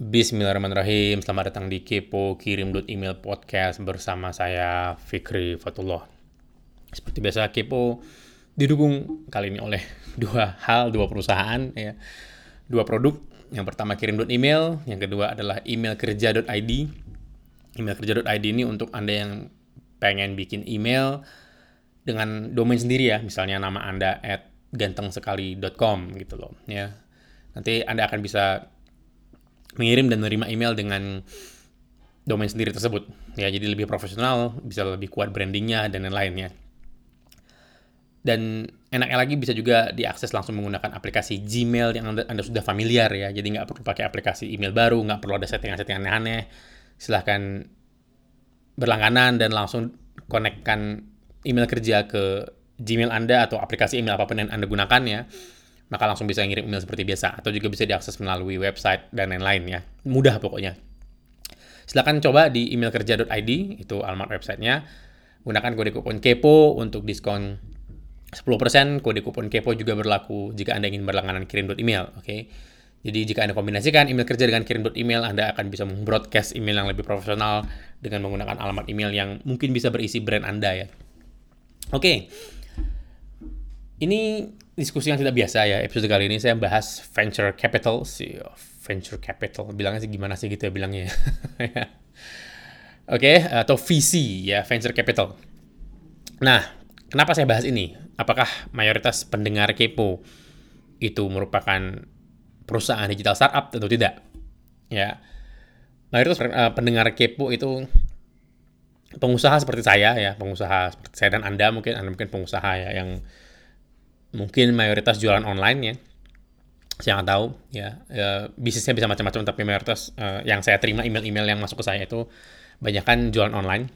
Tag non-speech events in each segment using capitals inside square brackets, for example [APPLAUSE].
Bismillahirrahmanirrahim. Selamat datang di Kepo Kirim Email Podcast bersama saya Fikri Fatullah. Seperti biasa Kepo didukung kali ini oleh [LAUGHS] dua hal, dua perusahaan ya. Dua produk. Yang pertama kirim email, yang kedua adalah emailkerja.id. Emailkerja.id ini untuk Anda yang pengen bikin email dengan domain sendiri ya, misalnya nama Anda at gantengsekali.com gitu loh ya. Nanti Anda akan bisa mengirim dan menerima email dengan domain sendiri tersebut. Ya, jadi lebih profesional, bisa lebih kuat brandingnya dan lain-lainnya. Dan enaknya lagi bisa juga diakses langsung menggunakan aplikasi Gmail yang anda, anda sudah familiar ya. Jadi nggak perlu pakai aplikasi email baru, nggak perlu ada settingan-settingan aneh-aneh. Silahkan berlangganan dan langsung konekkan email kerja ke Gmail Anda atau aplikasi email apa pun yang Anda gunakan ya maka langsung bisa ngirim email seperti biasa atau juga bisa diakses melalui website dan lain-lain ya. Mudah pokoknya. Silahkan coba di emailkerja.id, itu alamat websitenya. Gunakan kode kupon KEPO untuk diskon 10%. Kode kupon KEPO juga berlaku jika Anda ingin berlangganan kirim email, oke? Okay? Jadi jika Anda kombinasikan email kerja dengan kirim email, Anda akan bisa membroadcast email yang lebih profesional dengan menggunakan alamat email yang mungkin bisa berisi brand Anda ya. Oke. Okay. Ini diskusi yang tidak biasa ya. Episode kali ini saya bahas venture capital sih. Venture capital bilangnya sih gimana sih gitu ya bilangnya. [LAUGHS] Oke, okay, atau VC ya, venture capital. Nah, kenapa saya bahas ini? Apakah mayoritas pendengar Kepo itu merupakan perusahaan digital startup atau tidak? Ya. Mayoritas uh, pendengar Kepo itu pengusaha seperti saya ya, pengusaha seperti saya dan Anda mungkin Anda mungkin pengusaha ya yang mungkin mayoritas jualan online ya. Saya nggak tahu ya, ya bisnisnya bisa macam-macam tapi mayoritas uh, yang saya terima email-email yang masuk ke saya itu banyak kan jualan online.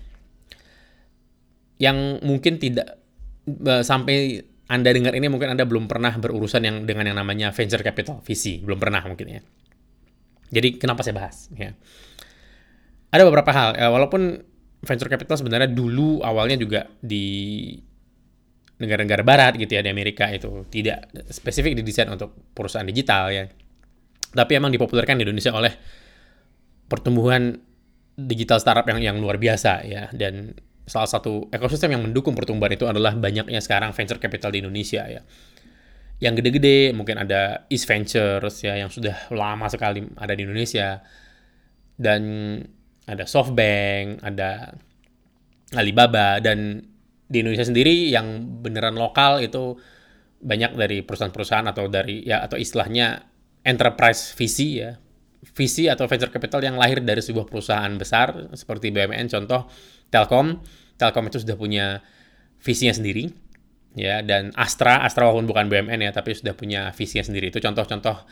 Yang mungkin tidak uh, sampai anda dengar ini mungkin anda belum pernah berurusan yang dengan yang namanya venture capital VC. Belum pernah mungkin ya. Jadi kenapa saya bahas ya? Ada beberapa hal ya, walaupun venture capital sebenarnya dulu awalnya juga di negara-negara barat gitu ya di Amerika itu tidak spesifik didesain untuk perusahaan digital ya. Tapi emang dipopulerkan di Indonesia oleh pertumbuhan digital startup yang yang luar biasa ya dan salah satu ekosistem yang mendukung pertumbuhan itu adalah banyaknya sekarang venture capital di Indonesia ya. Yang gede-gede mungkin ada East Ventures ya yang sudah lama sekali ada di Indonesia dan ada SoftBank, ada Alibaba dan di Indonesia sendiri yang beneran lokal itu banyak dari perusahaan-perusahaan atau dari ya atau istilahnya enterprise VC ya. VC atau venture capital yang lahir dari sebuah perusahaan besar seperti BUMN contoh Telkom. Telkom itu sudah punya visinya sendiri ya dan Astra Astra walaupun bukan BUMN ya tapi sudah punya visinya sendiri. Itu contoh-contoh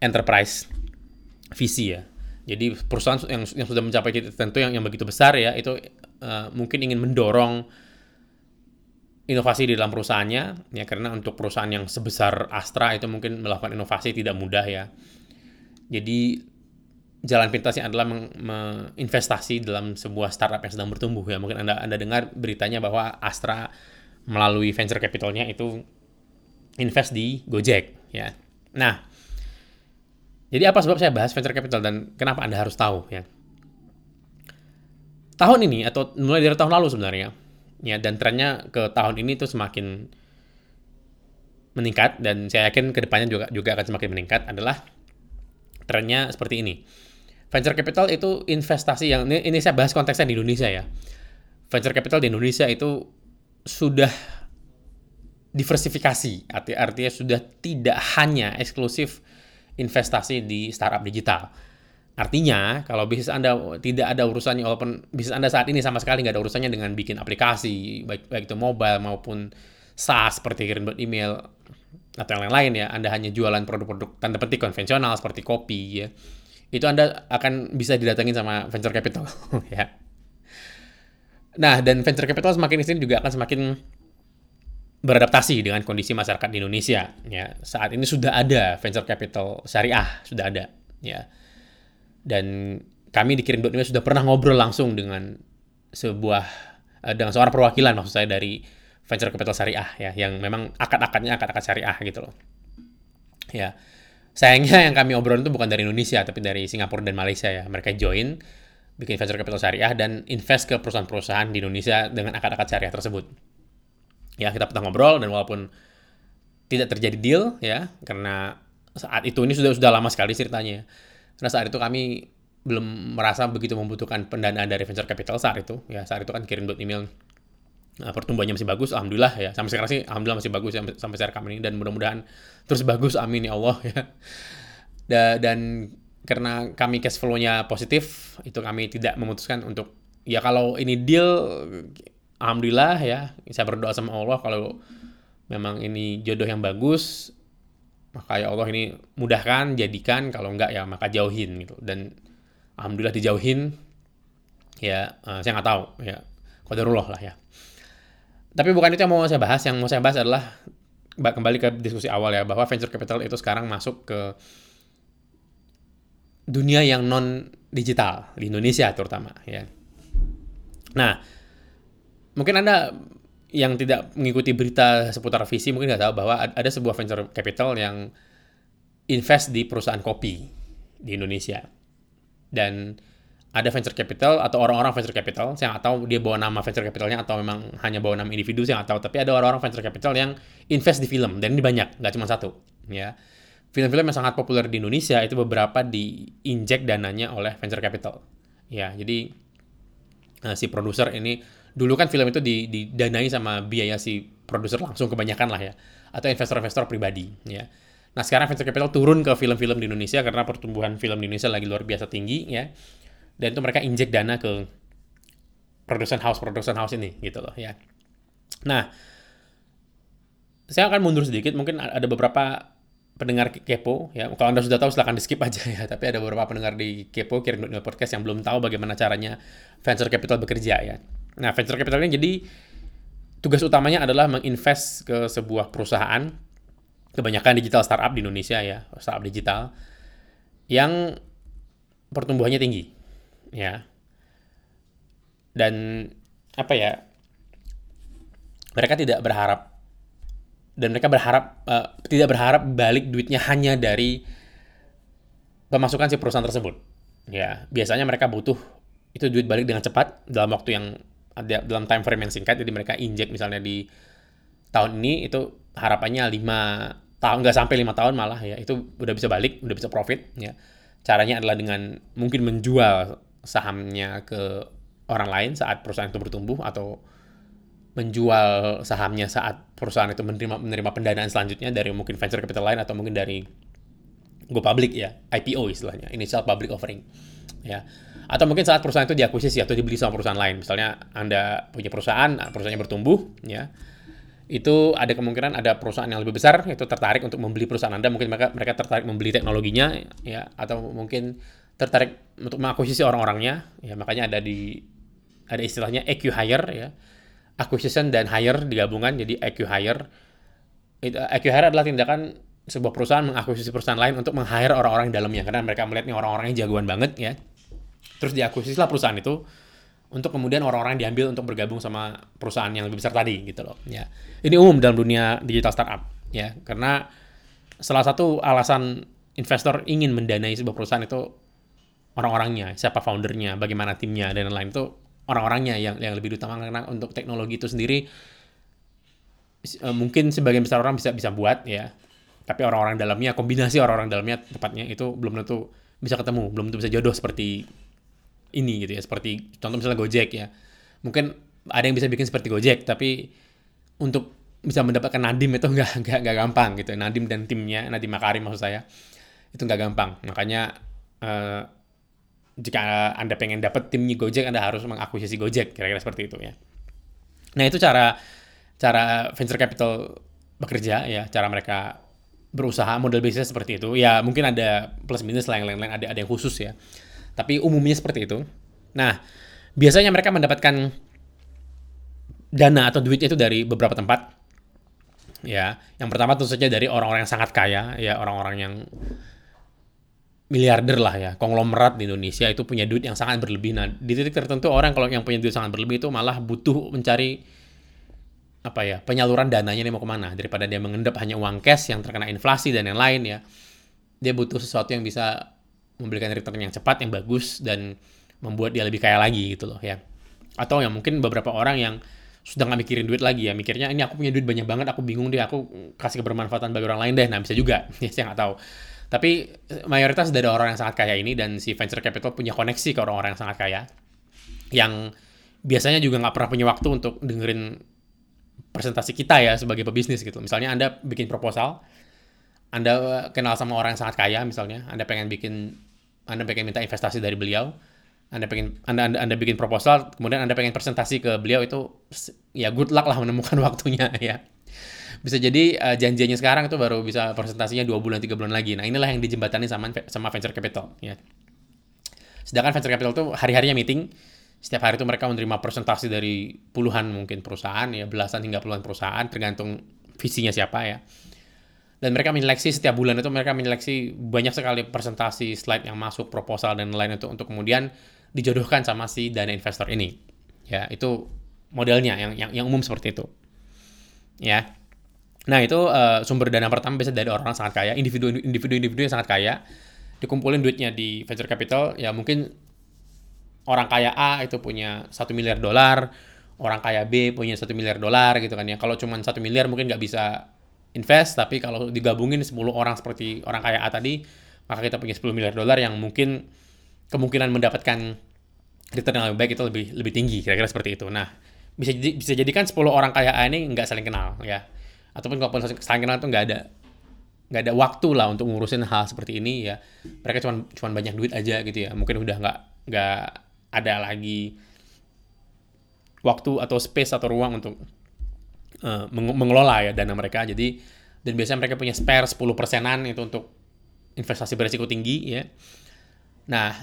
enterprise VC ya. Jadi perusahaan yang yang sudah mencapai titik tertentu yang yang begitu besar ya itu uh, mungkin ingin mendorong inovasi di dalam perusahaannya ya karena untuk perusahaan yang sebesar Astra itu mungkin melakukan inovasi tidak mudah ya. Jadi jalan pintasnya adalah menginvestasi dalam sebuah startup yang sedang bertumbuh ya. Mungkin Anda Anda dengar beritanya bahwa Astra melalui venture capitalnya itu invest di Gojek ya. Nah, jadi apa sebab saya bahas venture capital dan kenapa Anda harus tahu ya? Tahun ini atau mulai dari tahun lalu sebenarnya ya dan trennya ke tahun ini tuh semakin meningkat dan saya yakin ke depannya juga juga akan semakin meningkat adalah trennya seperti ini. Venture capital itu investasi yang ini, ini saya bahas konteksnya di Indonesia ya. Venture capital di Indonesia itu sudah diversifikasi, arti artinya sudah tidak hanya eksklusif investasi di startup digital Artinya, kalau bisnis Anda tidak ada urusannya, walaupun bisnis Anda saat ini sama sekali nggak ada urusannya dengan bikin aplikasi, baik, baik itu mobile maupun SaaS seperti kirim email atau yang lain-lain ya, Anda hanya jualan produk-produk tanda petik konvensional seperti kopi ya, itu Anda akan bisa didatengin sama venture capital [LAUGHS] ya. Nah, dan venture capital semakin sini juga akan semakin beradaptasi dengan kondisi masyarakat di Indonesia ya. Saat ini sudah ada venture capital syariah, sudah ada ya dan kami di Kirim.email sudah pernah ngobrol langsung dengan sebuah uh, dengan seorang perwakilan maksud saya dari venture capital syariah ya yang memang akad-akadnya akad-akad syariah gitu loh. Ya. sayangnya yang kami obrolin itu bukan dari Indonesia tapi dari Singapura dan Malaysia ya mereka join bikin venture capital syariah dan invest ke perusahaan-perusahaan di Indonesia dengan akad-akad syariah tersebut ya kita pernah ngobrol dan walaupun tidak terjadi deal ya karena saat itu ini sudah sudah lama sekali ceritanya karena saat itu kami belum merasa begitu membutuhkan pendanaan dari venture capital saat itu ya saat itu kan kirim buat email Nah, pertumbuhannya masih bagus, alhamdulillah ya. Sampai sekarang sih alhamdulillah masih bagus ya sampai rekam ini dan mudah-mudahan terus bagus amin ya Allah [LAUGHS] ya. Da, dan karena kami cash flow-nya positif, itu kami tidak memutuskan untuk ya kalau ini deal alhamdulillah ya. Saya berdoa sama Allah kalau memang ini jodoh yang bagus, maka ya Allah ini mudahkan, jadikan, kalau enggak ya maka jauhin gitu. Dan alhamdulillah dijauhin ya uh, saya nggak tahu ya qadarullah lah ya tapi bukan itu yang mau saya bahas. Yang mau saya bahas adalah kembali ke diskusi awal ya bahwa venture capital itu sekarang masuk ke dunia yang non digital di Indonesia terutama ya. Nah, mungkin Anda yang tidak mengikuti berita seputar visi mungkin nggak tahu bahwa ada sebuah venture capital yang invest di perusahaan kopi di Indonesia. Dan ada venture capital atau orang-orang venture capital, saya nggak tahu dia bawa nama venture capitalnya atau memang hanya bawa nama individu, saya nggak tahu. Tapi ada orang-orang venture capital yang invest di film, dan ini banyak, nggak cuma satu. Ya, film-film yang sangat populer di Indonesia itu beberapa diinjek dananya oleh venture capital. Ya, jadi uh, si produser ini dulu kan film itu didanai sama biaya si produser langsung kebanyakan lah ya, atau investor-investor pribadi. Ya. Nah sekarang venture capital turun ke film-film di Indonesia karena pertumbuhan film di Indonesia lagi luar biasa tinggi ya. Dan itu mereka injek dana ke production house production house ini gitu loh ya. Nah saya akan mundur sedikit. Mungkin ada beberapa pendengar kepo ya. Kalau anda sudah tahu silahkan di skip aja ya. Tapi ada beberapa pendengar di kepo kirim podcast yang belum tahu bagaimana caranya venture capital bekerja ya nah venture capital ini jadi tugas utamanya adalah menginvest ke sebuah perusahaan kebanyakan digital startup di Indonesia ya startup digital yang pertumbuhannya tinggi ya. Dan apa ya mereka tidak berharap dan mereka berharap uh, tidak berharap balik duitnya hanya dari pemasukan si perusahaan tersebut ya. Biasanya mereka butuh itu duit balik dengan cepat dalam waktu yang ada dalam time frame yang singkat jadi mereka injek misalnya di tahun ini itu harapannya lima tahun nggak sampai lima tahun malah ya itu udah bisa balik udah bisa profit ya. Caranya adalah dengan mungkin menjual sahamnya ke orang lain saat perusahaan itu bertumbuh atau menjual sahamnya saat perusahaan itu menerima menerima pendanaan selanjutnya dari mungkin venture capital lain atau mungkin dari go public ya IPO istilahnya. Initial public offering ya. Atau mungkin saat perusahaan itu diakuisisi atau dibeli sama perusahaan lain. Misalnya anda punya perusahaan perusahaannya bertumbuh ya. Itu ada kemungkinan ada perusahaan yang lebih besar itu tertarik untuk membeli perusahaan anda. Mungkin mereka mereka tertarik membeli teknologinya ya. Atau mungkin tertarik untuk mengakuisisi orang-orangnya ya. Makanya ada di ada istilahnya EQ hire ya. Acquisition dan hire digabungkan jadi EQ hire. Itu EQ hire adalah tindakan sebuah perusahaan mengakuisisi perusahaan lain untuk meng-hire orang-orang di dalamnya. Karena mereka melihat nih orang-orangnya jagoan banget ya. Terus diakuisisi lah perusahaan itu untuk kemudian orang-orang diambil untuk bergabung sama perusahaan yang lebih besar tadi gitu loh ya. Ini umum dalam dunia digital startup ya. Karena salah satu alasan investor ingin mendanai sebuah perusahaan itu orang-orangnya, siapa foundernya, bagaimana timnya dan lain-lain itu orang-orangnya yang yang lebih utama karena untuk teknologi itu sendiri uh, mungkin sebagian besar orang bisa bisa buat ya, tapi orang-orang dalamnya kombinasi orang-orang dalamnya tepatnya itu belum tentu bisa ketemu, belum tentu bisa jodoh seperti ini gitu ya, seperti contoh misalnya Gojek ya, mungkin ada yang bisa bikin seperti Gojek tapi untuk bisa mendapatkan Nadim itu [LAUGHS] nggak nggak nggak gampang gitu. Nadim dan timnya Nadim Makarim maksud saya itu nggak gampang. Makanya uh, jika Anda pengen dapat timnya Gojek, Anda harus mengakuisisi Gojek, kira-kira seperti itu ya. Nah, itu cara cara venture capital bekerja ya, cara mereka berusaha model bisnis seperti itu. Ya, mungkin ada plus minus lah lain-lain, ada ada yang khusus ya. Tapi umumnya seperti itu. Nah, biasanya mereka mendapatkan dana atau duitnya itu dari beberapa tempat. Ya, yang pertama tentu saja dari orang-orang yang sangat kaya, ya orang-orang yang miliarder lah ya, konglomerat di Indonesia itu punya duit yang sangat berlebih. Nah, di titik tertentu orang kalau yang punya duit sangat berlebih itu malah butuh mencari apa ya penyaluran dananya nih mau ke mana? Daripada dia mengendap hanya uang cash yang terkena inflasi dan yang lain ya. Dia butuh sesuatu yang bisa memberikan return yang cepat, yang bagus, dan membuat dia lebih kaya lagi gitu loh ya. Atau yang mungkin beberapa orang yang sudah nggak mikirin duit lagi ya, mikirnya ini aku punya duit banyak banget, aku bingung deh, aku kasih kebermanfaatan bagi orang lain deh, nah bisa juga, [LAUGHS] ya saya nggak tahu. Tapi mayoritas dari orang yang sangat kaya ini dan si venture capital punya koneksi ke orang-orang yang sangat kaya, yang biasanya juga nggak pernah punya waktu untuk dengerin presentasi kita ya sebagai pebisnis gitu. Misalnya Anda bikin proposal, Anda kenal sama orang yang sangat kaya misalnya, Anda pengen bikin Anda pengen minta investasi dari beliau, anda pengen anda, anda anda bikin proposal kemudian anda pengen presentasi ke beliau itu ya good luck lah menemukan [LAUGHS] waktunya ya. Bisa jadi uh, janjinya sekarang itu baru bisa presentasinya dua bulan tiga bulan lagi. Nah inilah yang dijembatani sama sama venture capital ya. Sedangkan venture capital itu hari harinya meeting setiap hari itu mereka menerima presentasi dari puluhan mungkin perusahaan ya belasan hingga puluhan perusahaan tergantung visinya siapa ya dan mereka menyeleksi setiap bulan itu mereka menyeleksi banyak sekali presentasi slide yang masuk proposal dan lain itu untuk kemudian dijodohkan sama si dana investor ini. Ya, itu modelnya yang yang, yang umum seperti itu. Ya. Nah, itu uh, sumber dana pertama biasa dari orang, sangat kaya, individu individu individu yang sangat kaya dikumpulin duitnya di venture capital ya mungkin orang kaya A itu punya satu miliar dolar, orang kaya B punya satu miliar dolar gitu kan ya. Kalau cuma satu miliar mungkin nggak bisa invest, tapi kalau digabungin 10 orang seperti orang kaya A tadi, maka kita punya 10 miliar dolar yang mungkin kemungkinan mendapatkan return yang lebih baik itu lebih lebih tinggi kira-kira seperti itu. Nah, bisa bisa jadikan 10 orang kaya ini nggak saling kenal ya. Ataupun kalau saling kenal itu nggak ada nggak ada waktu lah untuk ngurusin hal seperti ini ya. Mereka cuma cuma banyak duit aja gitu ya. Mungkin udah nggak nggak ada lagi waktu atau space atau ruang untuk uh, mengelola ya dana mereka. Jadi dan biasanya mereka punya spare 10 persenan itu untuk investasi berisiko tinggi ya. Nah,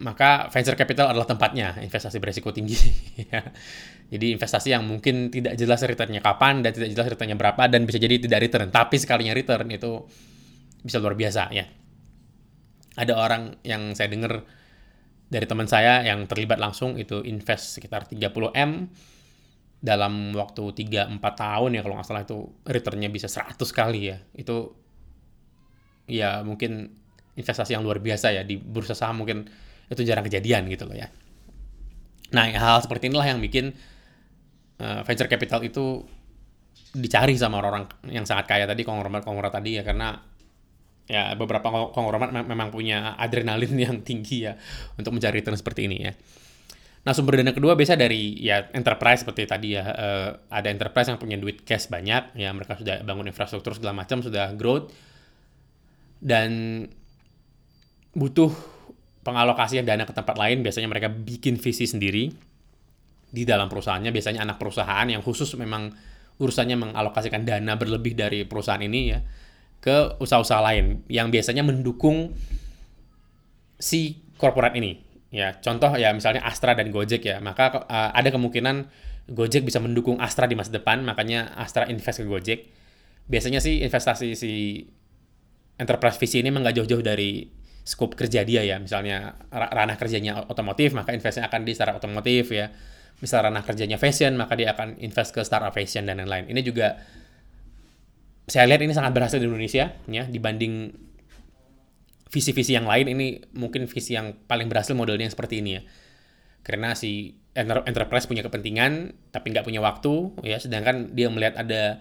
maka venture capital adalah tempatnya investasi beresiko tinggi [LAUGHS] ya. Jadi investasi yang mungkin tidak jelas returnnya kapan dan tidak jelas returnnya berapa dan bisa jadi tidak return. Tapi sekalinya return itu bisa luar biasa ya. Ada orang yang saya dengar dari teman saya yang terlibat langsung itu invest sekitar 30M dalam waktu 3-4 tahun ya kalau nggak salah itu returnnya bisa 100 kali ya. Itu ya mungkin investasi yang luar biasa ya di bursa saham mungkin itu jarang kejadian gitu loh ya. Nah, hal, -hal seperti inilah yang bikin uh, venture capital itu dicari sama orang-orang yang sangat kaya tadi, konglomerat-konglomerat tadi ya karena ya beberapa konglomerat memang punya adrenalin yang tinggi ya untuk mencari return seperti ini ya. Nah, sumber dana kedua biasa dari ya enterprise seperti tadi ya. Uh, ada enterprise yang punya duit cash banyak, ya mereka sudah bangun infrastruktur segala macam, sudah growth. Dan butuh pengalokasian dana ke tempat lain, biasanya mereka bikin visi sendiri di dalam perusahaannya. Biasanya anak perusahaan yang khusus memang urusannya mengalokasikan dana berlebih dari perusahaan ini ya ke usaha-usaha lain yang biasanya mendukung si korporat ini. Ya, contoh ya misalnya Astra dan Gojek ya, maka uh, ada kemungkinan Gojek bisa mendukung Astra di masa depan, makanya Astra invest ke Gojek. Biasanya sih investasi si enterprise visi ini memang jauh-jauh dari scope kerja dia ya. Misalnya ranah kerjanya otomotif maka investnya akan di startup otomotif ya. Misal ranah kerjanya fashion maka dia akan invest ke startup fashion dan lain-lain. Ini juga saya lihat ini sangat berhasil di Indonesia ya. Dibanding visi-visi yang lain ini mungkin visi yang paling berhasil modelnya seperti ini ya. Karena si enterprise punya kepentingan tapi nggak punya waktu ya. Sedangkan dia melihat ada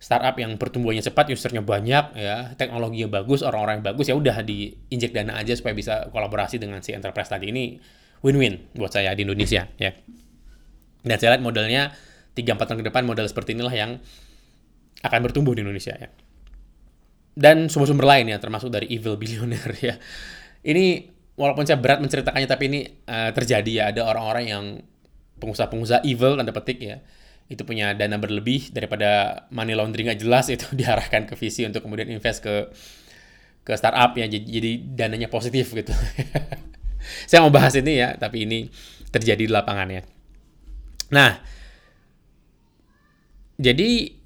startup yang pertumbuhannya cepat, usernya banyak, ya, teknologinya bagus, orang-orang yang bagus, ya udah diinjek dana aja supaya bisa kolaborasi dengan si enterprise tadi. Ini win-win buat saya di Indonesia, ya. Dan saya lihat modelnya 3-4 tahun ke depan model seperti inilah yang akan bertumbuh di Indonesia, ya. Dan sumber-sumber lain ya, termasuk dari evil billionaire ya. Ini walaupun saya berat menceritakannya, tapi ini uh, terjadi ya, ada orang-orang yang pengusaha-pengusaha evil, tanda petik ya, itu punya dana berlebih daripada money laundering nggak jelas itu [LAUGHS] diarahkan ke visi untuk kemudian invest ke ke startup ya jadi, jadi dananya positif gitu. [LAUGHS] Saya mau bahas ini ya, tapi ini terjadi di lapangan ya. Nah, jadi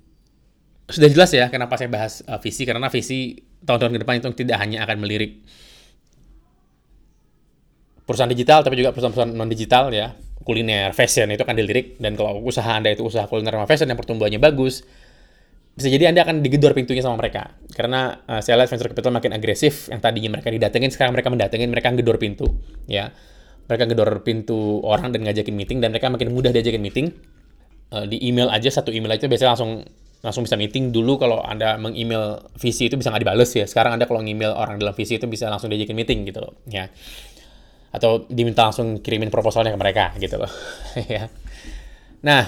sudah jelas ya kenapa saya bahas uh, visi karena visi tahun-tahun ke depan itu tidak hanya akan melirik perusahaan digital tapi juga perusahaan-perusahaan non digital ya kuliner, fashion itu kan dilirik dan kalau usaha Anda itu usaha kuliner sama fashion yang pertumbuhannya bagus, bisa jadi Anda akan digedor pintunya sama mereka. Karena uh, saya lihat venture capital makin agresif, yang tadinya mereka didatengin, sekarang mereka mendatengin, mereka gedor pintu. ya Mereka gedor pintu orang dan ngajakin meeting, dan mereka makin mudah diajakin meeting. Uh, di email aja, satu email aja biasanya langsung langsung bisa meeting dulu kalau Anda meng-email visi itu bisa nggak dibales ya. Sekarang Anda kalau nge-email orang dalam visi itu bisa langsung diajakin meeting gitu loh, ya. Atau diminta langsung kirimin proposalnya ke mereka gitu loh, [LAUGHS] ya. Nah,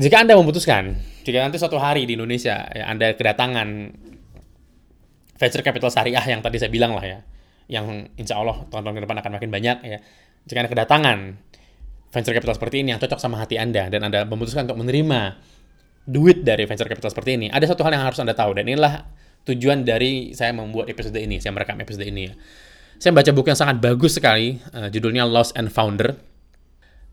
jika Anda memutuskan, jika nanti suatu hari di Indonesia ya Anda kedatangan venture capital syariah yang tadi saya bilang lah ya, yang insya Allah tahun-tahun ke depan akan makin banyak ya. Jika Anda kedatangan venture capital seperti ini yang cocok sama hati Anda dan Anda memutuskan untuk menerima duit dari venture capital seperti ini, ada satu hal yang harus Anda tahu dan inilah tujuan dari saya membuat episode ini, saya merekam episode ini ya. Saya baca buku yang sangat bagus sekali, uh, judulnya Lost and Founder.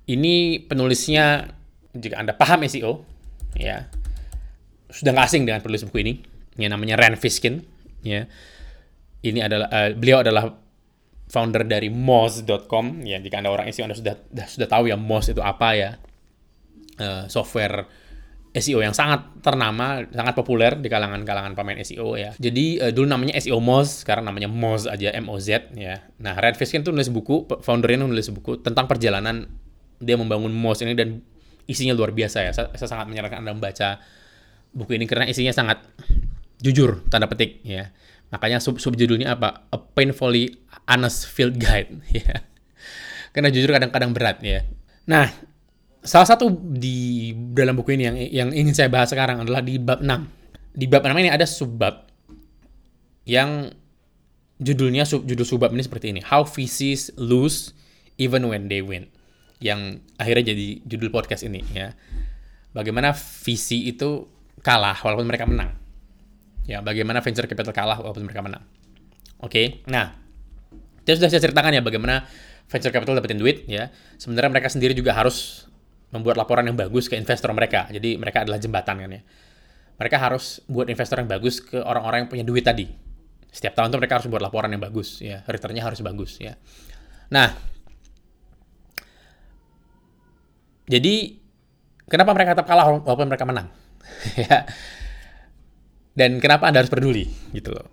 Ini penulisnya jika Anda paham SEO, ya sudah nggak asing dengan penulis buku ini, yang namanya Rand Fiskin, ya. Ini adalah uh, beliau adalah founder dari Moz.com, ya. Jika Anda orang SEO Anda sudah sudah tahu ya Moz itu apa ya, uh, software SEO yang sangat ternama, sangat populer di kalangan-kalangan pemain SEO ya. Jadi uh, dulu namanya SEO Moz, sekarang namanya Moz aja, M-O-Z ya. Nah, Red Fiskin tuh nulis buku, foundernya nulis buku tentang perjalanan dia membangun Moz ini dan isinya luar biasa ya. Saya, saya sangat menyarankan Anda membaca buku ini karena isinya sangat jujur, tanda petik ya. Makanya sub subjudulnya apa? A Painfully Honest Field Guide [LAUGHS] ya. Karena jujur kadang-kadang berat ya. Nah, Salah satu di dalam buku ini yang yang ingin saya bahas sekarang adalah di bab 6. Di bab 6 ini ada subbab yang judulnya sub, judul subbab ini seperti ini. How VCs lose even when they win. Yang akhirnya jadi judul podcast ini ya. Bagaimana VC itu kalah walaupun mereka menang. Ya, bagaimana venture capital kalah walaupun mereka menang. Oke. Okay? Nah, saya sudah saya ceritakan ya bagaimana venture capital dapetin duit ya. Sebenarnya mereka sendiri juga harus membuat laporan yang bagus ke investor mereka. Jadi mereka adalah jembatan kan ya. Mereka harus buat investor yang bagus ke orang-orang yang punya duit tadi. Setiap tahun tuh mereka harus buat laporan yang bagus ya, returnnya harus bagus ya. Nah, jadi kenapa mereka tetap kalah walaupun mereka menang? [LAUGHS] ya. Dan kenapa Anda harus peduli gitu loh.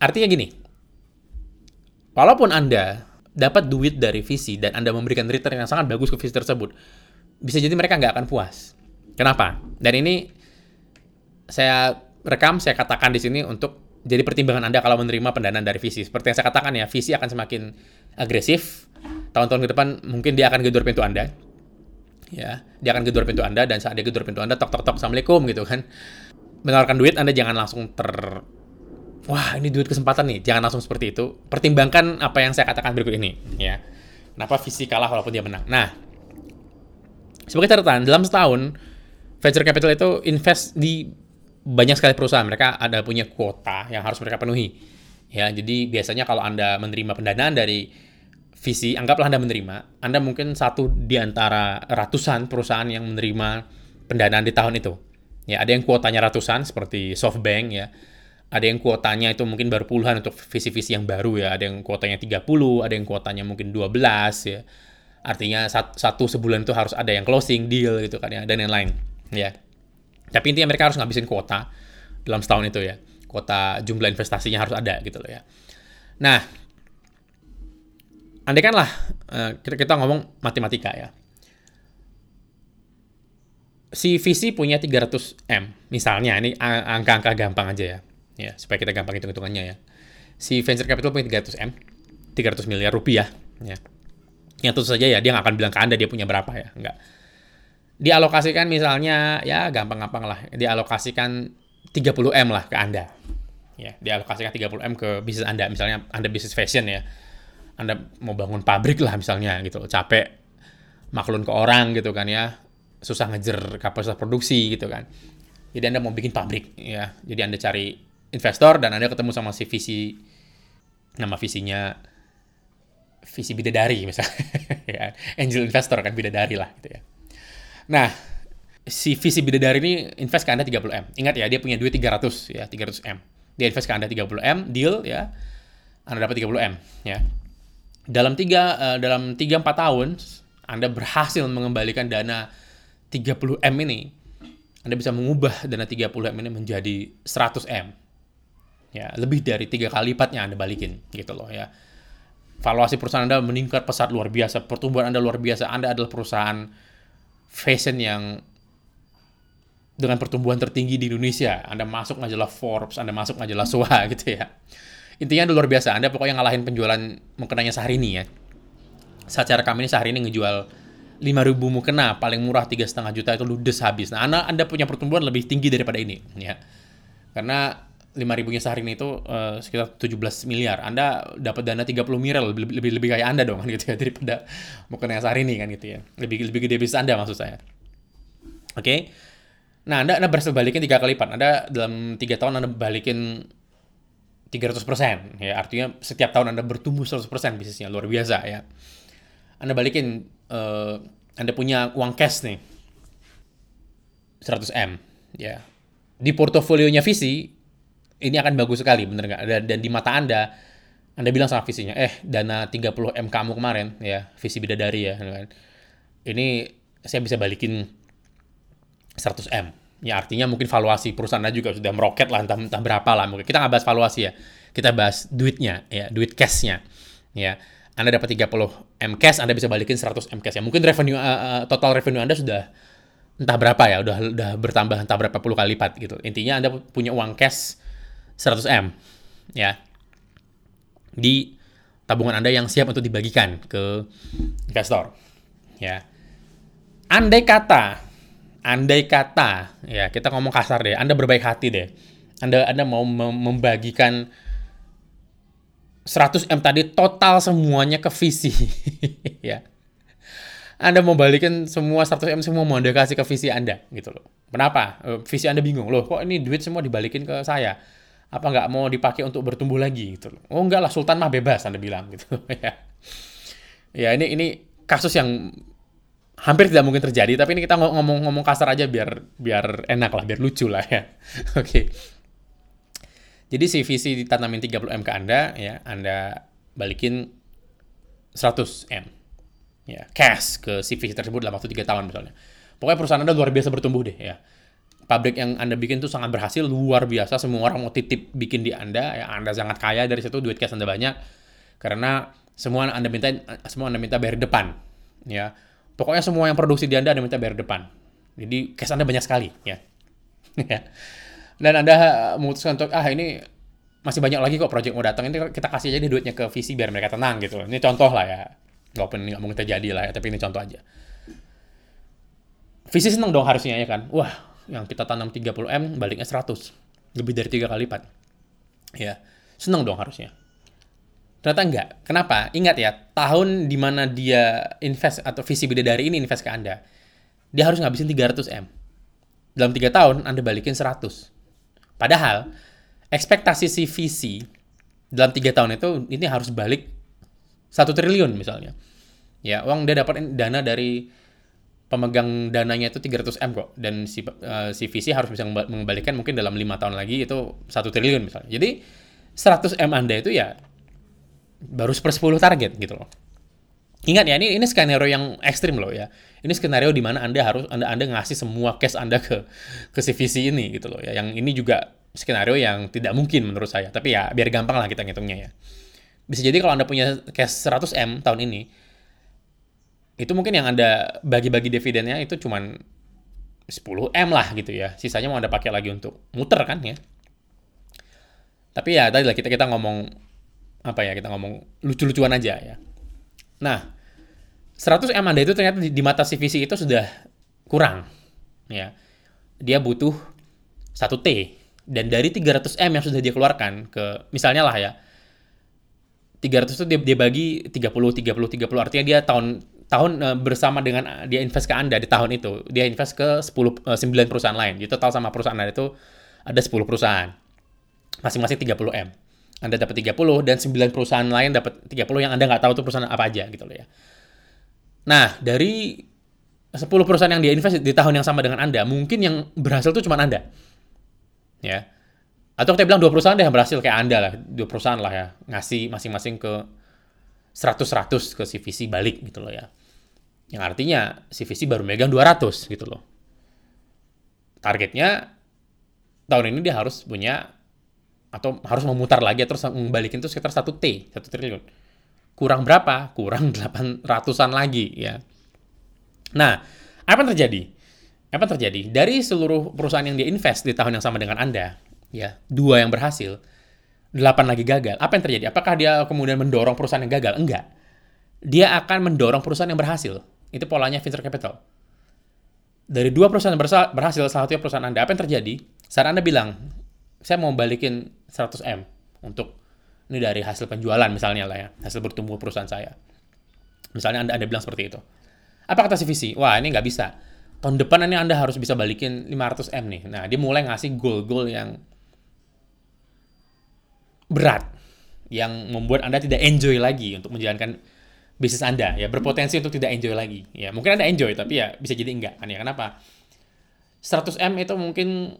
Artinya gini, walaupun Anda dapat duit dari visi dan Anda memberikan return yang sangat bagus ke visi tersebut, bisa jadi mereka nggak akan puas. Kenapa? Dan ini saya rekam, saya katakan di sini untuk jadi pertimbangan Anda kalau menerima pendanaan dari visi. Seperti yang saya katakan ya, visi akan semakin agresif. Tahun-tahun ke depan mungkin dia akan gedor pintu Anda. Ya, dia akan gedor pintu Anda dan saat dia gedor pintu Anda tok tok tok assalamualaikum gitu kan. Menawarkan duit Anda jangan langsung ter wah ini duit kesempatan nih, jangan langsung seperti itu. Pertimbangkan apa yang saya katakan berikut ini ya. Kenapa visi kalah walaupun dia menang. Nah, sebagai catatan, dalam setahun, venture capital itu invest di banyak sekali perusahaan. Mereka ada punya kuota yang harus mereka penuhi. Ya, jadi biasanya kalau Anda menerima pendanaan dari visi, anggaplah Anda menerima, Anda mungkin satu di antara ratusan perusahaan yang menerima pendanaan di tahun itu. Ya, ada yang kuotanya ratusan seperti SoftBank ya. Ada yang kuotanya itu mungkin baru puluhan untuk visi-visi yang baru ya. Ada yang kuotanya 30, ada yang kuotanya mungkin 12 ya artinya satu sebulan itu harus ada yang closing deal gitu kan ya dan yang lain. Ya. Tapi intinya mereka harus ngabisin kuota dalam setahun itu ya. Kuota jumlah investasinya harus ada gitu loh ya. Nah andai kan lah eh, kita, ngomong matematika ya. Si VC punya 300 M. Misalnya ini angka-angka gampang aja ya. Ya supaya kita gampang hitung-hitungannya ya. Si venture capital punya 300 M 300 miliar rupiah ya yang tentu saja ya dia nggak akan bilang ke Anda dia punya berapa ya, nggak. Dialokasikan misalnya, ya gampang-gampang lah, dialokasikan 30M lah ke Anda. Ya, dialokasikan 30M ke bisnis Anda, misalnya Anda bisnis fashion ya. Anda mau bangun pabrik lah misalnya gitu, capek maklun ke orang gitu kan ya, susah ngejar kapasitas produksi gitu kan. Jadi Anda mau bikin pabrik ya, jadi Anda cari investor dan Anda ketemu sama si visi, nama visinya visi bidadari misalnya. [LAUGHS] Ya angel investor kan bidadari lah gitu ya. Nah si visi bidadari ini invest ke Anda 30M ingat ya dia punya duit 300 ya 300M dia invest ke Anda 30M deal ya Anda dapat 30M ya. Dalam 3 uh, dalam 3 4 tahun Anda berhasil mengembalikan dana 30M ini Anda bisa mengubah dana 30M ini menjadi 100M. Ya, lebih dari tiga kali lipatnya Anda balikin gitu loh ya. Valuasi perusahaan Anda meningkat pesat luar biasa, pertumbuhan Anda luar biasa. Anda adalah perusahaan fashion yang dengan pertumbuhan tertinggi di Indonesia. Anda masuk majalah Forbes, Anda masuk majalah [LAUGHS] SOA gitu ya. Intinya luar biasa. Anda pokoknya ngalahin penjualan mukenanya sehari ini ya. Saat cara kami ini sehari ini ngejual 5000 mukena paling murah tiga setengah juta itu ludes habis. Nah, anda, anda punya pertumbuhan lebih tinggi daripada ini, ya. Karena 5000 nya sehari ini itu uh, sekitar 17 miliar. Anda dapat dana 30 miliar lebih lebih, lebih kayak Anda dong kan [LAUGHS] gitu ya daripada mukena yang sehari ini kan gitu ya. Lebih lebih gede bisnis Anda maksud saya. Oke. Okay? Nah, Anda, anda berhasil balikin tiga kali lipat. Anda dalam tiga tahun Anda balikin 300%. Ya, artinya setiap tahun Anda bertumbuh 100% bisnisnya. Luar biasa ya. Anda balikin, uh, Anda punya uang cash nih. 100M. Ya. Di portofolionya visi, ini akan bagus sekali, bener nggak? Dan, dan di mata Anda, Anda bilang sama visinya, eh, dana 30M kamu kemarin, ya, visi bidadari ya, kan? Ini saya bisa balikin 100M ya artinya mungkin valuasi perusahaan juga sudah meroket lah entah, entah berapa lah. Mungkin kita nggak bahas valuasi ya kita bahas duitnya ya duit cashnya ya. Anda dapat 30 m cash Anda bisa balikin 100 m cash ya mungkin revenue uh, total revenue Anda sudah entah berapa ya udah udah bertambah entah berapa puluh kali lipat gitu. Intinya Anda punya uang cash 100 m ya di tabungan Anda yang siap untuk dibagikan ke investor ya andai kata andai kata ya kita ngomong kasar deh Anda berbaik hati deh Anda Anda mau membagikan 100 M tadi total semuanya ke visi [LAUGHS] ya anda mau balikin semua 100 M semua mau Anda kasih ke visi Anda gitu loh. Kenapa? Eh, visi Anda bingung loh, kok ini duit semua dibalikin ke saya? Apa nggak mau dipakai untuk bertumbuh lagi gitu loh. Oh enggak lah, Sultan mah bebas Anda bilang gitu [LAUGHS] ya. Ya ini ini kasus yang hampir tidak mungkin terjadi tapi ini kita ngomong-ngomong kasar aja biar biar enak lah biar lucu lah ya [LAUGHS] oke okay. jadi si visi ditanamin 30 m ke anda ya anda balikin 100 m ya cash ke si visi tersebut dalam waktu tiga tahun misalnya pokoknya perusahaan anda luar biasa bertumbuh deh ya pabrik yang anda bikin tuh sangat berhasil luar biasa semua orang mau titip bikin di anda ya anda sangat kaya dari situ duit cash anda banyak karena semua anda minta semua anda minta bayar depan ya Pokoknya semua yang produksi di Anda Anda minta bayar depan. Jadi cash Anda banyak sekali ya. [LAUGHS] ya. Dan Anda memutuskan untuk ah ini masih banyak lagi kok project mau datang ini kita kasih aja duitnya ke VC biar mereka tenang gitu. Ini contoh lah ya. Walaupun ini nggak mungkin terjadi lah ya, tapi ini contoh aja. VC seneng dong harusnya ya kan. Wah, yang kita tanam 30M baliknya 100. Lebih dari tiga kali lipat. Ya, seneng dong harusnya. Ternyata enggak. Kenapa? Ingat ya, tahun di mana dia invest atau visi bidadari ini invest ke Anda, dia harus ngabisin 300 M. Dalam 3 tahun, Anda balikin 100. Padahal, ekspektasi si visi dalam 3 tahun itu, ini harus balik 1 triliun misalnya. Ya, uang dia dapat dana dari pemegang dananya itu 300 M kok. Dan si, uh, si visi harus bisa mengembalikan mungkin dalam 5 tahun lagi itu 1 triliun misalnya. Jadi, 100 M Anda itu ya baru sepersepuluh target gitu loh. Ingat ya, ini ini skenario yang ekstrim loh ya. Ini skenario di mana Anda harus Anda Anda ngasih semua cash Anda ke ke CVC ini gitu loh ya. Yang ini juga skenario yang tidak mungkin menurut saya. Tapi ya biar gampang lah kita ngitungnya ya. Bisa jadi kalau Anda punya cash 100M tahun ini, itu mungkin yang Anda bagi-bagi dividennya itu cuman 10M lah gitu ya. Sisanya mau Anda pakai lagi untuk muter kan ya. Tapi ya tadi lah kita kita ngomong apa ya kita ngomong lucu-lucuan aja ya. Nah, 100 M Anda itu ternyata di, di mata CVC itu sudah kurang. Ya. Dia butuh 1 T dan dari 300 M yang sudah dia keluarkan ke misalnya lah ya 300 itu dia, dia bagi 30 30 30 artinya dia tahun tahun uh, bersama dengan uh, dia invest ke Anda di tahun itu dia invest ke 10 uh, 9 perusahaan lain. Jadi total sama perusahaan Anda itu ada 10 perusahaan. Masing-masing 30 M. Anda dapat 30 dan 9 perusahaan lain dapat 30 yang Anda nggak tahu itu perusahaan apa aja gitu loh ya. Nah, dari 10 perusahaan yang dia invest di tahun yang sama dengan Anda, mungkin yang berhasil itu cuma Anda. Ya. Atau kita bilang dua perusahaan deh yang berhasil kayak Anda lah, dua perusahaan lah ya, ngasih masing-masing ke 100-100 ke CVC balik gitu loh ya. Yang artinya CVC baru megang 200 gitu loh. targetnya tahun ini dia harus punya atau harus memutar lagi terus membalikin itu sekitar 1 T, 1 triliun. Kurang berapa? Kurang [LAUGHS] 800-an lagi ya. Nah, apa yang terjadi? Apa yang terjadi? Dari seluruh perusahaan yang dia invest di tahun yang sama dengan Anda, ya, dua yang berhasil, delapan lagi gagal. Apa yang terjadi? Apakah dia kemudian mendorong perusahaan yang gagal? Enggak. Dia akan mendorong perusahaan yang berhasil. Itu polanya venture capital. Dari dua perusahaan berhasil, salah satunya perusahaan Anda, apa yang terjadi? Saat Anda bilang, saya mau balikin 100M untuk ini dari hasil penjualan misalnya lah ya, hasil bertumbuh perusahaan saya. Misalnya Anda, anda bilang seperti itu. Apa kata si visi? Wah ini nggak bisa. Tahun depan ini Anda harus bisa balikin 500M nih. Nah dia mulai ngasih goal-goal yang berat. Yang membuat Anda tidak enjoy lagi untuk menjalankan bisnis Anda. ya Berpotensi untuk tidak enjoy lagi. Ya Mungkin Anda enjoy, tapi ya bisa jadi enggak. Kan ya Kenapa? 100M itu mungkin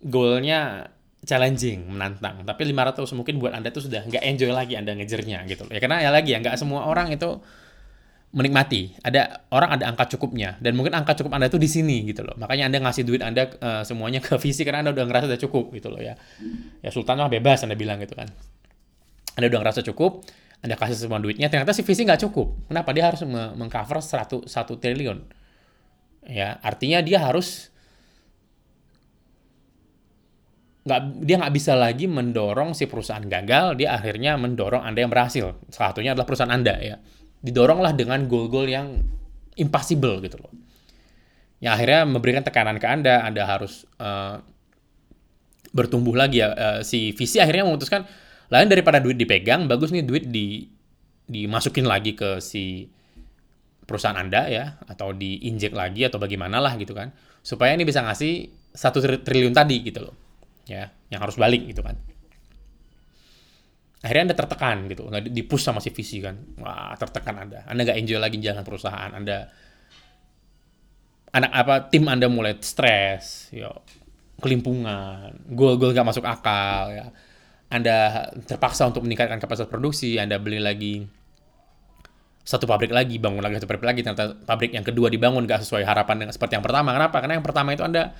goalnya challenging, menantang. Tapi 500 mungkin buat Anda tuh sudah nggak enjoy lagi Anda ngejernya gitu. Ya karena ya lagi ya nggak semua orang itu menikmati. Ada orang ada angka cukupnya dan mungkin angka cukup Anda tuh di sini gitu loh. Makanya Anda ngasih duit Anda uh, semuanya ke visi karena Anda udah ngerasa udah cukup gitu loh ya. Ya Sultan mah bebas Anda bilang gitu kan. Anda udah ngerasa cukup, Anda kasih semua duitnya, ternyata si visi nggak cukup. Kenapa? Dia harus mengcover 100 1 triliun. Ya, artinya dia harus nggak dia nggak bisa lagi mendorong si perusahaan gagal, dia akhirnya mendorong Anda yang berhasil. Salah satunya adalah perusahaan Anda ya. Didoronglah dengan goal-goal yang impossible gitu loh. Yang akhirnya memberikan tekanan ke Anda, Anda harus uh, bertumbuh lagi ya. Uh, si visi akhirnya memutuskan, lain daripada duit dipegang, bagus nih duit di dimasukin lagi ke si perusahaan Anda ya, atau diinjek lagi atau bagaimana lah gitu kan. Supaya ini bisa ngasih satu triliun tadi gitu loh ya yang harus balik gitu kan. Akhirnya anda tertekan gitu nggak dipush sama si visi kan. Wah tertekan anda. Anda nggak enjoy lagi jalan perusahaan anda. Anak apa tim anda mulai stres ya kelimpungan gol-gol gak masuk akal ya anda terpaksa untuk meningkatkan kapasitas produksi anda beli lagi satu pabrik lagi bangun lagi satu pabrik lagi ternyata pabrik yang kedua dibangun gak sesuai harapan dengan seperti yang pertama kenapa karena yang pertama itu anda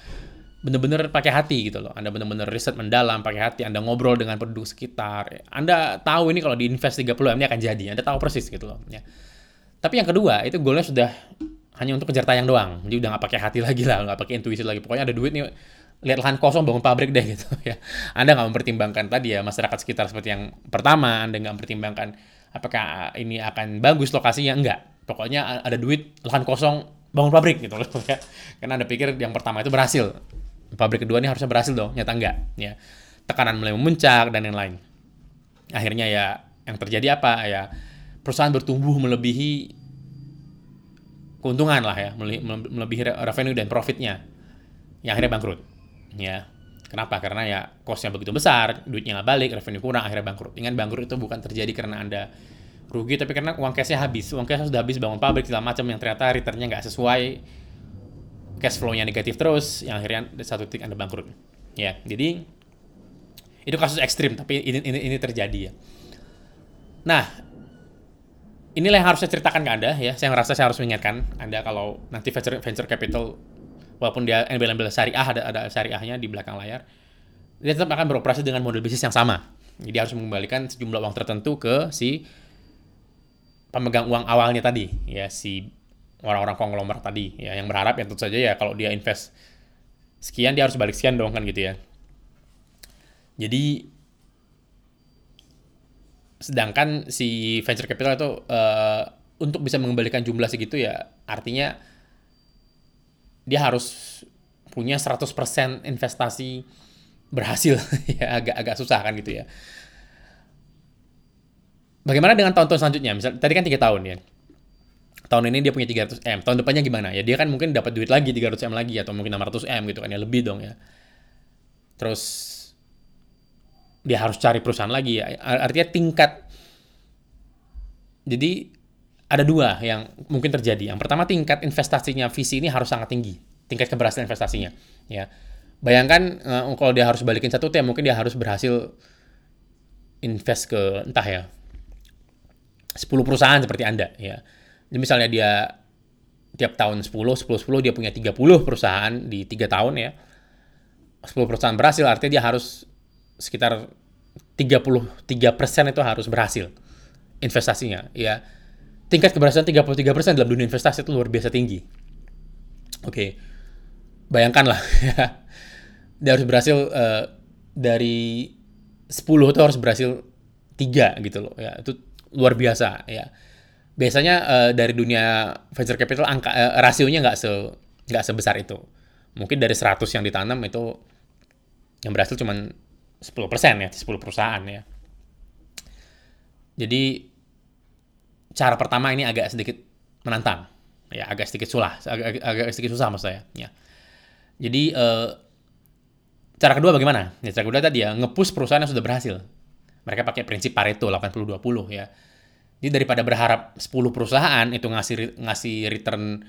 bener-bener pakai hati gitu loh. Anda bener-bener riset mendalam, pakai hati, Anda ngobrol dengan penduduk sekitar. Anda tahu ini kalau di invest 30 M ini akan jadi. Anda tahu persis gitu loh. Ya. Tapi yang kedua, itu goalnya sudah hanya untuk kejar tayang doang. Jadi udah nggak pakai hati lagi lah, nggak pakai intuisi lagi. Pokoknya ada duit nih, lihat lahan kosong bangun pabrik deh [LAUGHS] gitu ya. Anda nggak mempertimbangkan tadi ya masyarakat sekitar seperti yang pertama. Anda nggak mempertimbangkan apakah ini akan bagus lokasinya enggak. Pokoknya ada duit lahan kosong bangun pabrik gitu loh [LAUGHS] ya. Karena Anda pikir yang pertama itu berhasil pabrik kedua ini harusnya berhasil dong, nyata enggak. Ya. Tekanan mulai memuncak dan yang lain. Akhirnya ya yang terjadi apa ya perusahaan bertumbuh melebihi keuntungan lah ya, melebihi revenue dan profitnya. Yang akhirnya bangkrut. Ya. Kenapa? Karena ya costnya begitu besar, duitnya nggak balik, revenue kurang, akhirnya bangkrut. Ingat bangkrut itu bukan terjadi karena Anda rugi, tapi karena uang cashnya habis. Uang cashnya sudah habis bangun pabrik, segala macam yang ternyata returnnya nggak sesuai cash flow-nya negatif terus, yang akhirnya satu titik Anda bangkrut. Ya, jadi itu kasus ekstrim, tapi ini ini, ini terjadi ya. Nah, inilah yang harus saya ceritakan ke Anda ya. Saya ngerasa saya harus mengingatkan Anda kalau nanti venture, venture capital walaupun dia embel-embel syariah ada ada syariahnya di belakang layar, dia tetap akan beroperasi dengan model bisnis yang sama. Jadi harus mengembalikan sejumlah uang tertentu ke si pemegang uang awalnya tadi, ya si orang-orang konglomerat tadi ya yang berharap ya tentu saja ya kalau dia invest sekian dia harus balik sekian dong kan gitu ya. Jadi sedangkan si venture capital itu uh, untuk bisa mengembalikan jumlah segitu ya artinya dia harus punya 100% investasi berhasil [LAUGHS] ya agak agak susah kan gitu ya. Bagaimana dengan tahun-tahun selanjutnya? Misal tadi kan tiga tahun ya tahun ini dia punya 300 M, tahun depannya gimana? Ya dia kan mungkin dapat duit lagi 300 M lagi atau mungkin 600 M gitu kan ya lebih dong ya. Terus dia harus cari perusahaan lagi ya. Artinya tingkat jadi ada dua yang mungkin terjadi. Yang pertama tingkat investasinya visi ini harus sangat tinggi, tingkat keberhasilan investasinya. Ya, bayangkan uh, kalau dia harus balikin satu T, mungkin dia harus berhasil invest ke entah ya 10 perusahaan seperti anda ya jadi misalnya dia tiap tahun 10, 10, 10, dia punya 30 perusahaan di tiga tahun ya. 10 perusahaan berhasil artinya dia harus sekitar 33% itu harus berhasil investasinya ya tingkat keberhasilan 33% dalam dunia investasi itu luar biasa tinggi. Oke. Okay. bayangkanlah ya. Dia harus berhasil uh, dari 10 itu harus berhasil tiga gitu loh ya. Itu luar biasa ya. Biasanya uh, dari dunia venture capital angka uh, rasionya nggak se nggak sebesar itu. Mungkin dari 100 yang ditanam itu yang berhasil cuma 10% ya 10 perusahaan ya. Jadi cara pertama ini agak sedikit menantang. Ya agak sedikit sulah agak, agak sedikit susah maksud saya ya. Jadi uh, cara kedua bagaimana? Ya cara kedua tadi ya ngepush perusahaan yang sudah berhasil. Mereka pakai prinsip Pareto 80-20 ya. Jadi daripada berharap 10 perusahaan itu ngasih ngasih return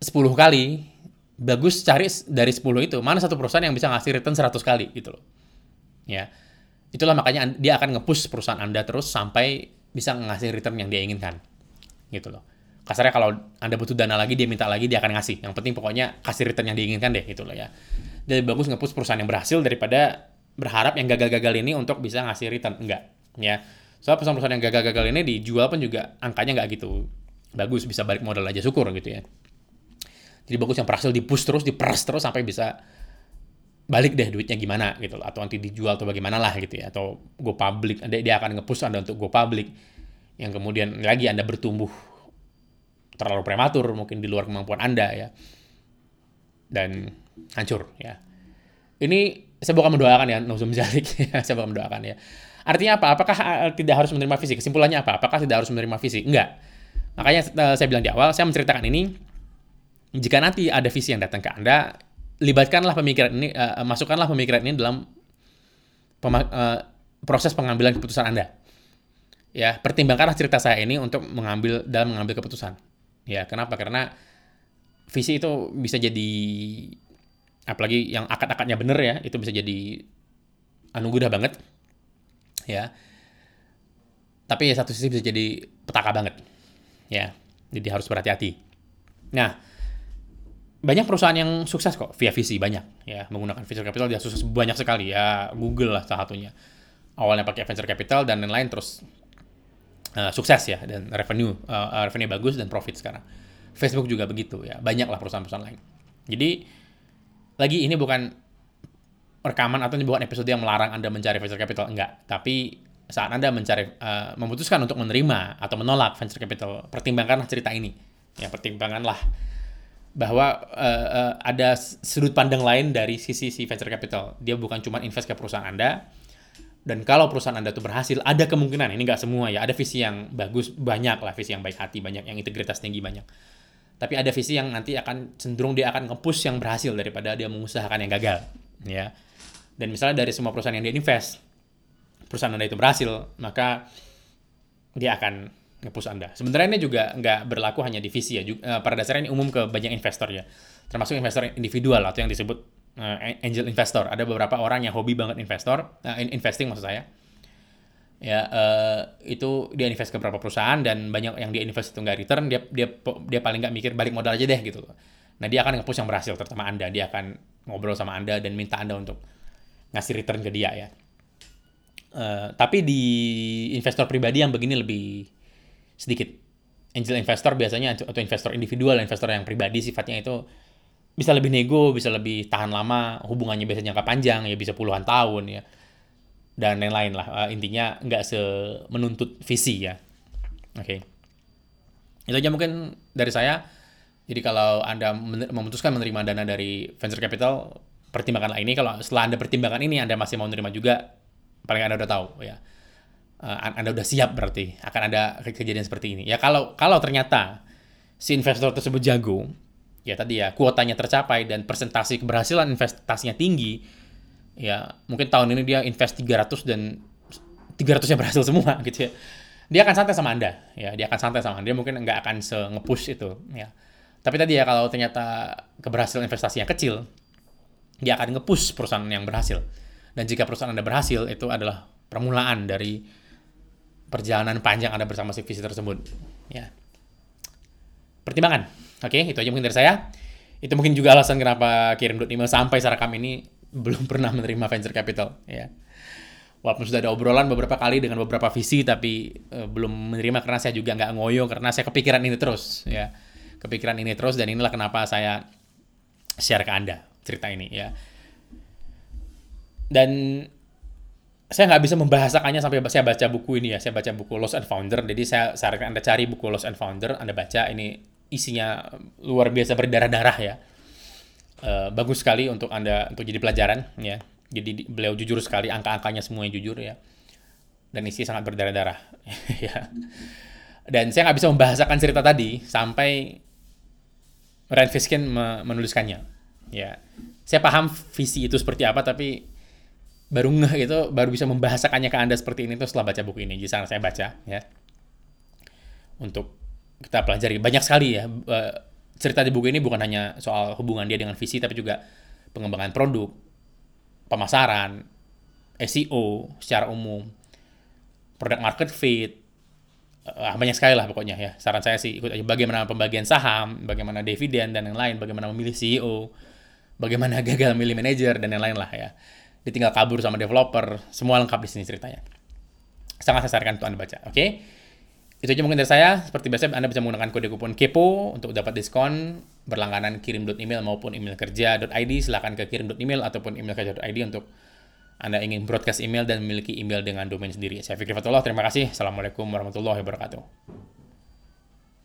10 kali, bagus cari dari 10 itu mana satu perusahaan yang bisa ngasih return 100 kali gitu loh. Ya. Itulah makanya dia akan nge-push perusahaan Anda terus sampai bisa ngasih return yang dia inginkan. Gitu loh. Kasarnya kalau Anda butuh dana lagi, dia minta lagi, dia akan ngasih. Yang penting pokoknya kasih return yang diinginkan deh gitu loh ya. Jadi bagus nge-push perusahaan yang berhasil daripada berharap yang gagal-gagal ini untuk bisa ngasih return. Enggak. Ya Soalnya perusahaan-perusahaan yang gagal-gagal ini dijual pun juga angkanya nggak gitu bagus, bisa balik modal aja syukur gitu ya. Jadi bagus yang berhasil di push terus, diperas terus sampai bisa balik deh duitnya gimana gitu loh. Atau nanti dijual atau bagaimana lah gitu ya. Atau go public, dia, dia akan nge-push Anda untuk go public. Yang kemudian lagi Anda bertumbuh terlalu prematur mungkin di luar kemampuan Anda ya. Dan hancur ya. Ini saya bukan mendoakan ya, Nuzum Zalik ya, [LAUGHS] saya bukan mendoakan ya. Artinya apa? Apakah uh, tidak harus menerima visi? Kesimpulannya apa? Apakah tidak harus menerima visi? Enggak. Makanya uh, saya bilang di awal, saya menceritakan ini, jika nanti ada visi yang datang ke Anda, libatkanlah pemikiran ini, uh, masukkanlah pemikiran ini dalam uh, proses pengambilan keputusan Anda. Ya, pertimbangkanlah cerita saya ini untuk mengambil dalam mengambil keputusan. Ya, kenapa? Karena visi itu bisa jadi apalagi yang akad-akadnya benar ya, itu bisa jadi anugerah banget ya tapi ya satu sisi bisa jadi petaka banget ya jadi harus berhati-hati nah banyak perusahaan yang sukses kok via visi banyak. Ya menggunakan venture capital dia sukses banyak sekali. Ya Google lah salah satunya. Awalnya pakai venture capital dan lain-lain terus uh, sukses ya dan revenue uh, revenue bagus dan profit sekarang. Facebook juga begitu ya. Banyak lah perusahaan-perusahaan lain. Jadi lagi ini bukan rekaman atau bukan episode yang melarang Anda mencari venture capital enggak, tapi saat Anda mencari uh, memutuskan untuk menerima atau menolak venture capital, pertimbangkanlah cerita ini. Ya, pertimbangkanlah bahwa uh, uh, ada sudut pandang lain dari sisi si venture capital. Dia bukan cuma invest ke perusahaan Anda, dan kalau perusahaan Anda itu berhasil, ada kemungkinan, ini nggak semua ya, ada visi yang bagus, banyak lah visi yang baik hati, banyak yang integritas tinggi, banyak. Tapi ada visi yang nanti akan cenderung dia akan nge-push yang berhasil daripada dia mengusahakan yang gagal. Ya dan misalnya dari semua perusahaan yang dia invest, perusahaan Anda itu berhasil, maka dia akan nge-push Anda. Sebenarnya ini juga nggak berlaku hanya di visi ya, juga, uh, pada dasarnya ini umum ke banyak investor ya, termasuk investor individual atau yang disebut uh, angel investor. Ada beberapa orang yang hobi banget investor, uh, investing maksud saya. Ya, uh, itu dia invest ke beberapa perusahaan dan banyak yang dia invest itu nggak return, dia dia dia paling nggak mikir balik modal aja deh gitu. Nah, dia akan nge-push yang berhasil, terutama Anda. Dia akan ngobrol sama Anda dan minta Anda untuk ngasih return ke dia ya. Uh, tapi di investor pribadi yang begini lebih sedikit. Angel investor biasanya atau investor individual, investor yang pribadi sifatnya itu bisa lebih nego, bisa lebih tahan lama, hubungannya biasanya jangka panjang, ya bisa puluhan tahun ya, dan lain-lain lah. Uh, intinya nggak se menuntut visi ya. Oke, okay. itu aja mungkin dari saya. Jadi kalau anda memutuskan menerima dana dari venture capital, pertimbanganlah ini kalau setelah anda pertimbangkan ini anda masih mau menerima juga paling anda udah tahu ya uh, anda udah siap berarti akan ada kejadian seperti ini. Ya kalau kalau ternyata si investor tersebut jago ya tadi ya kuotanya tercapai dan persentase keberhasilan investasinya tinggi ya mungkin tahun ini dia invest 300 dan 300 nya berhasil semua [LAUGHS] gitu ya. Dia akan santai sama anda ya. Dia akan santai sama anda. Dia mungkin nggak akan se ngepush itu ya. Tapi tadi ya kalau ternyata keberhasilan investasinya kecil dia akan nge-push perusahaan yang berhasil. Dan jika perusahaan Anda berhasil, itu adalah permulaan dari perjalanan panjang Anda bersama si visi tersebut. Ya. Pertimbangan. Oke, itu aja mungkin dari saya. itu mungkin juga alasan kenapa kirim email sampai saat ini belum [LAUGHS] pernah menerima venture capital ya walaupun sudah ada obrolan beberapa kali dengan beberapa visi tapi uh, belum menerima karena saya juga nggak ngoyo karena saya kepikiran ini terus ya kepikiran ini terus dan inilah kenapa saya share ke anda cerita ini ya dan saya nggak bisa membahasakannya sampai saya baca buku ini ya. Saya baca buku Lost and Founder. Jadi saya sarankan anda cari buku Lost and Founder anda baca. Ini isinya luar biasa berdarah-darah ya. Uh, bagus sekali untuk anda untuk jadi pelajaran ya. Jadi beliau jujur sekali angka-angkanya semuanya jujur ya. Dan isi sangat berdarah-darah [LAUGHS] ya. Dan saya nggak bisa membahasakan cerita tadi sampai Ryan Fiskin menuliskannya ya. Saya paham visi itu seperti apa tapi baru ngeh itu baru bisa membahasakannya ke anda seperti ini tuh setelah baca buku ini jadi saya baca ya untuk kita pelajari banyak sekali ya eh, cerita di buku ini bukan hanya soal hubungan dia dengan visi tapi juga pengembangan produk pemasaran, SEO secara umum, product market fit, uh, banyak sekali lah pokoknya ya. Saran saya sih ikut aja bagaimana pembagian saham, bagaimana dividen dan yang lain, bagaimana memilih CEO, bagaimana [LAUGHS] gagal memilih manajer dan yang lain lah ya. Ditinggal kabur sama developer, semua lengkap di sini ceritanya. Sangat saya sarankan untuk Anda baca, oke? Okay? Itu aja mungkin dari saya. Seperti biasa, Anda bisa menggunakan kode kupon KEPO untuk dapat diskon berlangganan kirim.email maupun email kerja.id. Silahkan ke kirim.email ataupun email kerja.id untuk Anda ingin broadcast email dan memiliki email dengan domain sendiri. Saya Fikri Fatullah, terima kasih. Assalamualaikum warahmatullahi wabarakatuh.